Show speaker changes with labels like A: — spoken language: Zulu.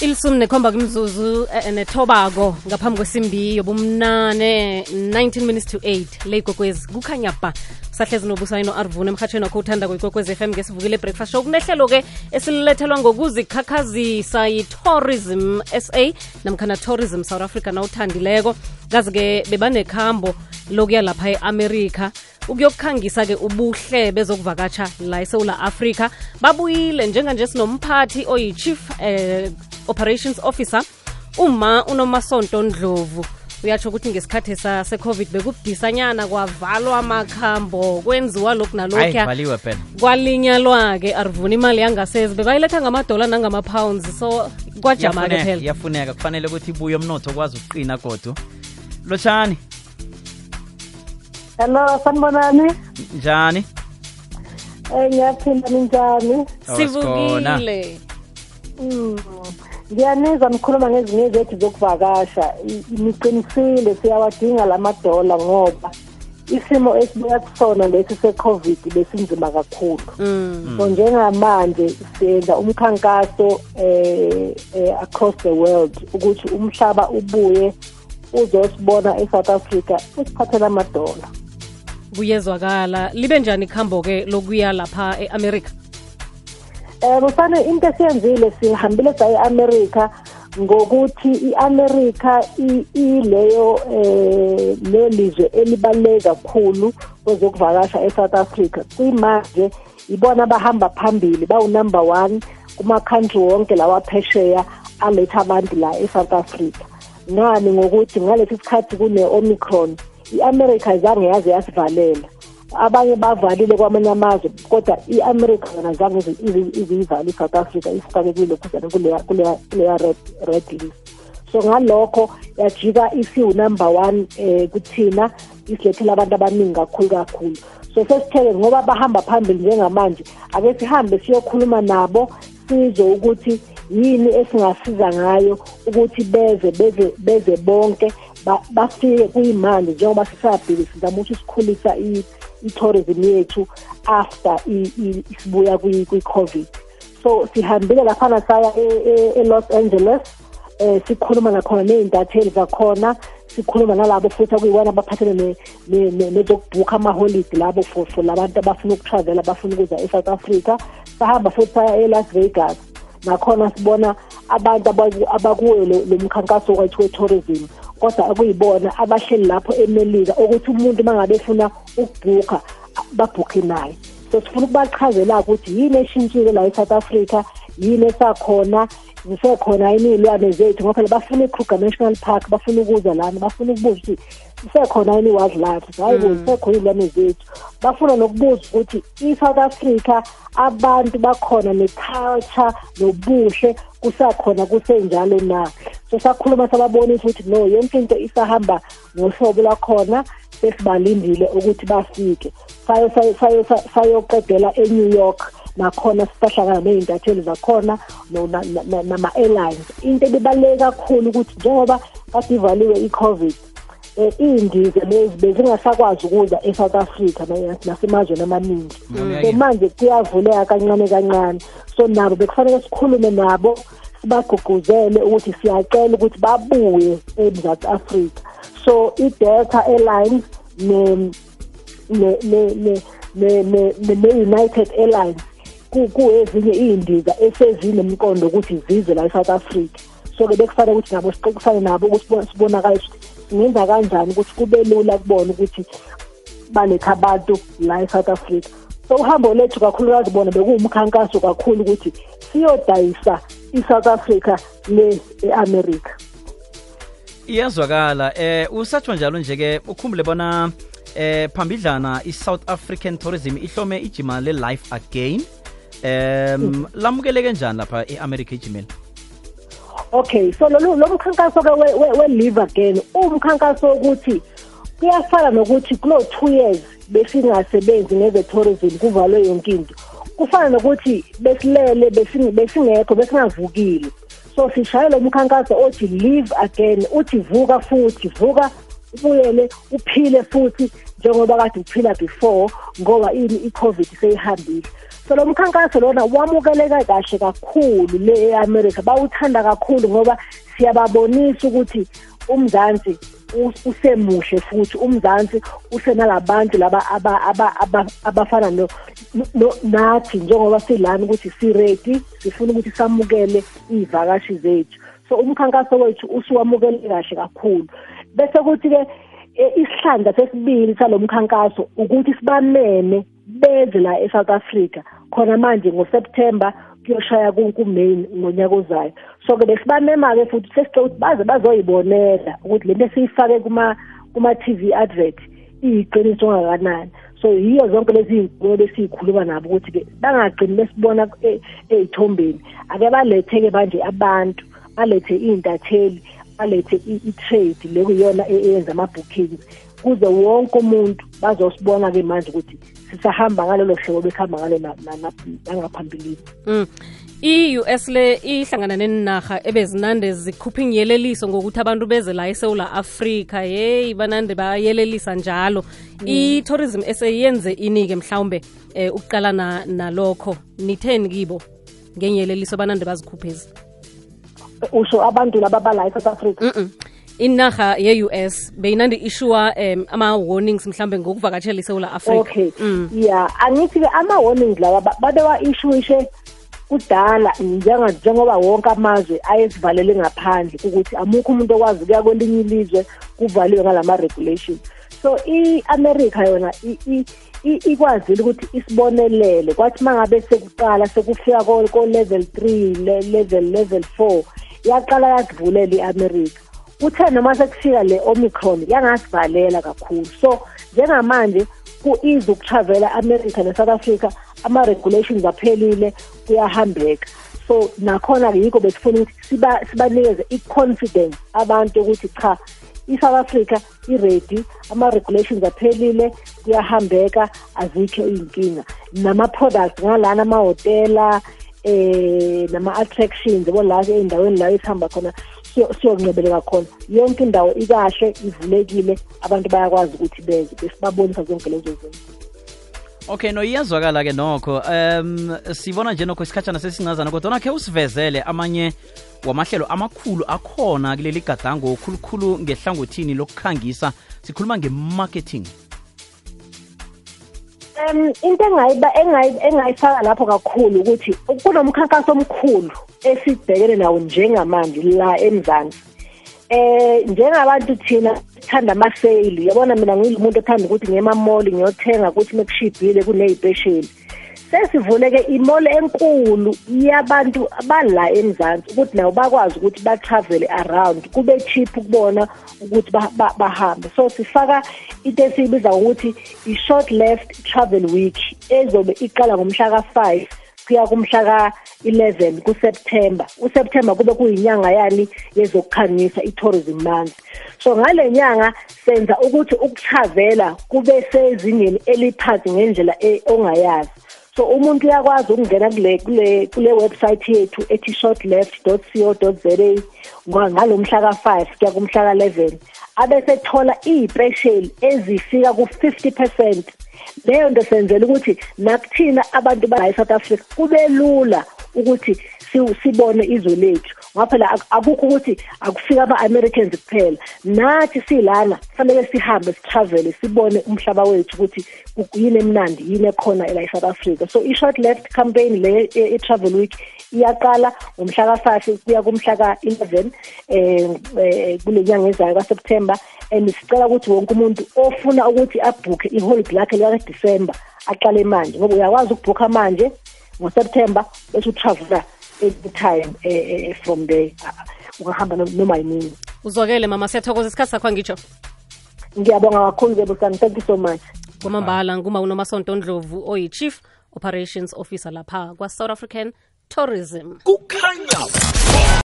A: ilisumi nekhomba kumzuzu eh, nethobako ngaphambi kwesimbi yobumnane 19 minutes to 8 le ikokwezi kukhanya ba. Sahlezi nobusayino arvune emhatshweni wakho uthanda kwekokwezi fm ngesivukile breakfast show. Kunehlelo-ke esilethelwa ngokuzikhakhazisa yi-tourism sa namkhana tourism south africa nawuthandileko. Kazi-ke bebanekhambo lokuya lapha e-america. Ukuyokukhangisa-ke ubuhle bezokuvakatsha la esewula afrika. Babuyile njenganje sinomphathi oyi-chief eh, operations officer uma unomasonto ndlovu. Uyatsho ukuthi ngesikhathi se-covid bekubudisanyana kwavalwa amakhambo kwenziwa lokhu nalokhuya
B: kwalinya
A: lwa-ke arivuna imali yangasezi bebayiletha ngamadola nangama-pounds so kwajama-ke phela.
B: iyafuneka kufanele ukuthi ibuye umnotho okwazi ukuqina godu. Lotshani?
C: Hello, sanibonani?
B: njani?
C: Eh ngiyaphinda ninjani?
A: Sivukile.
C: Mm. Ngiyanizwa nikhuluma ngezinye zethu zokuvakasha. I- Niqinisile siyawadinga lamadola ngoba isimo esibuya kusona lesi se-covid besinzima kakhulu
A: mm.
C: so njengamanje siyenza umkhankaso eh, eh across the world ukuthi umhlaba ubuye uzosibona eSouth Africa usiphathela amadola
A: kuyezwakala libe njani ikhambo-ke lokuya lapha e-america
C: Eh Rusane into esiyenzile sihambile sa eAmerica ngokuthi iAmerica i- ileyo eh lelizwe elibaluleke kakhulu kwezokuvakasha eSouth Africa. Kuyimanje ibona abahamba phambili bawu number 1 kuma country wonke lawa phesheya aletha abantu la eSouth Africa. Ngani ngokuthi ngalesi sikhathi kune Omicron iAmerica izange yaze yasivalela. Abanye bavalile kwamanye amazwe kodwa i-america yona zange izi- izi- iziyivale i-south africa isifake kulokhuzana kuleya kuleya kuleya red red list. So ngalokho yajika isiwu-number one um kuthina isilethela abantu abaningi kakhulu kakhulu. So sesithele ngoba bahamba phambili njengamanje ake sihambe siyokhuluma nabo sizwe ukuthi yini esingasiza ngayo ukuthi beze beze beze bonke ba- bafike kuyimanje njengoba sisabhili sizama ukuthi sikhulisa i-tourism yethu after sibuya kwi- kwi-covid. So sihambile laphana saya e- e- e-los angeles um sikhuluma nakhona ney'ntatheli zakhona sikhuluma nalabo futhi akuyiwona abaphathele ne- ne- ne- nezokubhukha amaholidi labo for for labantu abafuna ukutravela abafuna ukuza e-south africa. Sahamba futhi saya e-las vegas. Nakhona sibona abantu abakuwe lo mkhankaso wethu we-tourism kodwa akuyibona abahleli lapho emelika ukuthi umuntu uma ngabe efuna ukubhukha babhukhe naye. So sifuna ukubachazela ukuthi yini eshintshile la e-south africa yini esakhona zisekhona yini iy'lwane zethu ngoba phela bafuna i-kruger national park bafuna ukuza lana bafuna ukubuza ukuthi zisekhona yini i-wildlife hayi bo zisekhona iy'lwane zethu. Bafuna nokubuza ukuthi i-south africa abantu bakhona ne-culture nobuhle kusakhona kusenjalo na? So sakhuluma sababonisa ukuthi no yonke into isahamba ngohlobo lwakhona sesibalindile ukuthi bafike. Sayo sayo sayo sayoqedela e-New York nakhona sisahlangana ney'ntatheli zakhona no- na- na- na- nama-airlines. Into ebibaluleke kakhulu ukuthi njengoba kade ivaliwe i-covid um iy'ndiza lezi bezingasakwazi ukuza e-south africa na- nasemazweni amaningi. So manje kuyavuleka kancane kancane. So nabo bekufanele sikhulume nabo sibagqugquzele ukuthi siyacela ukuthi babuye emzantsi afrika. So i-delta airlines ne ne ne ne ne ne ne- ne-united airlines ku- kuezinye iy'ndiza esezinemqondo ukuthi zize la e-south africa. So-ke bekufanele ukuthi nabo sixoxisane nabo ukuthi sibone- sibonakale ukuthi singenza kanjani ukuthi kube lula kubona ukuthi baletha abantu la e-south africa. So uhambo lethu kakhulukazi bona bekuwumkhankaso kakhulu ukuthi siyodayisa i-south africa le e-america
B: iyazwakala eh usatsho njalo nje-ke ukhumbule bona eh phambidlana i-south african tourism ihlome ijima le-life again. Um lamukeleke njani lapha e-america ijimeli
C: okay so lo lo mkhankaso-ke we- we- we-live again uwumkhankaso wokuthi kuyafana nokuthi kulo two years besingasebenzi ngeze-tourism kuvalwe yonke into kufana nokuthi besilele besing- besingekho besingavukile. So sishaye lo mkhankaso othi live again. Uthi vuka futhi vuka ubuyele uphile futhi njengoba kade uphila before ngoba ini i-covid seyihambile. So lo mkhankaso lona wamukeleka kahle kakhulu le e-america. Bawuthanda kakhulu ngoba siyababonisa ukuthi umzansi usemuhle futhi umzansi usenalabantu laba abafana nathi njengoba silana ukuthi si-ready sifuna ukuthi samukele iy'vakashi zethu. So umkhankaso wethu usuwamukele kahle kakhulu. Bese kuthi-ke isihlandla sesibili salo mkhankaso ukuthi sibameme beze la eSouth Africa. Khona manje ngoSeptember kuyoshaya kuMain ngonyaka ozayo. So ke besibamema ke futhi sesicela ukuthi baze bazoyibonela ukuthi lento esiyifake kuma kuma TV advert iyiqiniso kangakanani so yiyo zonke lezi iy'nkulumo besiyikhuluma nabo ukuthi-ke bangagcini besibona ey'thombeni. Ake balethe-ke manje abantu balethe iy'ntatheli balethe i-trade lekuyiyona eyenza ama-bookings. Kuze wonke umuntu bazosibona-ke manje ukuthi sisahamba ngalolo hlobo bekuhamba ngalo nangaphambilini
A: mm. i-US le ihlangana neninarha ebezinande zikhupha inyeleliso ngokuthi abantu beze la esewula afrika yeyi banande bayelelisa njalo mm. i-tourism eseyenze ini-ke mhlawumbe eh, ukuqalana nalokho nitheni kibo ngenyeleliso banande bazikhuphezi
C: usho abantu laba bala eSouth Africa
A: mm -mm. Inarha ye-US beyinandi ishuwa um ama-warnings mhlambe ngokuvakatshela isewula africa
C: okay. Mm. yeah angithi-ke ama-warnings lawa babewa-ishuishe kudala njengoba wonke amazwe ayesivalele ngaphandle ukuthi amukho umuntu okwazi ukuya kwelinye ilizwe kuvaliwe ngalama-regulation. So i-america yona ikwazile ukuthi isibonelele. Kwathi uma ngabe sekuqala sekufika ko-level three level level four yaqala yazivulela i-america kuthe noma sekufika le omicron yangasivalela kakhulu. So njengamanje ku-easy ukutravela america ne-south africa ama-regulations aphelile kuyahambeka. So nakhona-ke yikho besifuna ukuthi sibanikeze i-confidence abantu ukuthi cha i-south africa i-ready ama-regulations aphelile kuyahambeka azikho iy'nkinga. Nama-products ngalana amahhotela eh nama-attractions yabo la ey'ndaweni la esihamba khona siyokuncebeleka khona yonke indawo ikahle ivulekile abantu bayakwazi ukuthi beze besibabonisa zonke lezo zinto.
B: Okay no iyazwakala-ke nokho. Um sibona nje nokho isikhatshana sesincazana kodwa khe usivezele amanye wamahlelo amakhulu akhona kuleli gadango khulukhulu ngehlangothini lokukhangisa. Sikhuluma nge-marketing.
C: Um into engayifaka lapho kakhulu ukuthi kunomkhankaso omkhulu esibhekene nawo njengamanje la emzansi. Eh njengabantu thina sithanda ama-sale yabona mina ngiyimuntu othanda ukuthi ngiyemamoli ngiyothenga ukuthi mekushibhile kuney'pesheli. Sesivuleke imole enkulu yabantu bala emzansi ukuthi nabo bakwazi ukuthi ba-travele around kube cheap kubona ukuthi bahambe. So sifaka into esiyibiza ngokuthi i-short left travel week ezobe iqala ngomhla ka-five kuya kumhla ka-11 kuSeptember. uSeptember kube kuyinyanga yani yezokukhangisa i-tourism month. So ngale nyanga senza ukuthi ukutravela kube sezingeni eliphansi ngendlela ongayazi. So umuntu uyakwazi ukungena kule kule kule website yethu ethi shortleft.co.za ngalomhla ka5 kuya kumhla ka11 abese thola izipecial ezifika ku50% leyo nto senzela ukuthi nakuthina abantu ba South Africa kube lula ukuthi sibone izwe lethu. Ngoba phela akukho ukuthi akufika ama-americans kuphela. Nathi silana kufanele sihambe sitravele sibone umhlaba wethu ukuthi yini emnandi yini ekhona la e-south africa. So i-short left campaign le e-travel week iyaqala ngomhla ka-five kuya kumhla ka-eleven um kule nyanga ezayo kaseptember. And sicela ukuthi wonke umuntu ofuna ukuthi abhukhe iholide lakhe likadisemba aqale manje ngoba uyakwazi ukubhukha manje ngoseptember bese utravela. Anytime eh, from there ungahamba noma yinini
A: uzwakele mama siyathokoza isikhathi sakho angitsho.
C: Ngiyabonga kakhulu-ke busani thank you so much.
A: Kwamambala nguma unomasonto ndlovu oyi-chief operations officer lapha kwa-south african tourism.
D: Kukhanya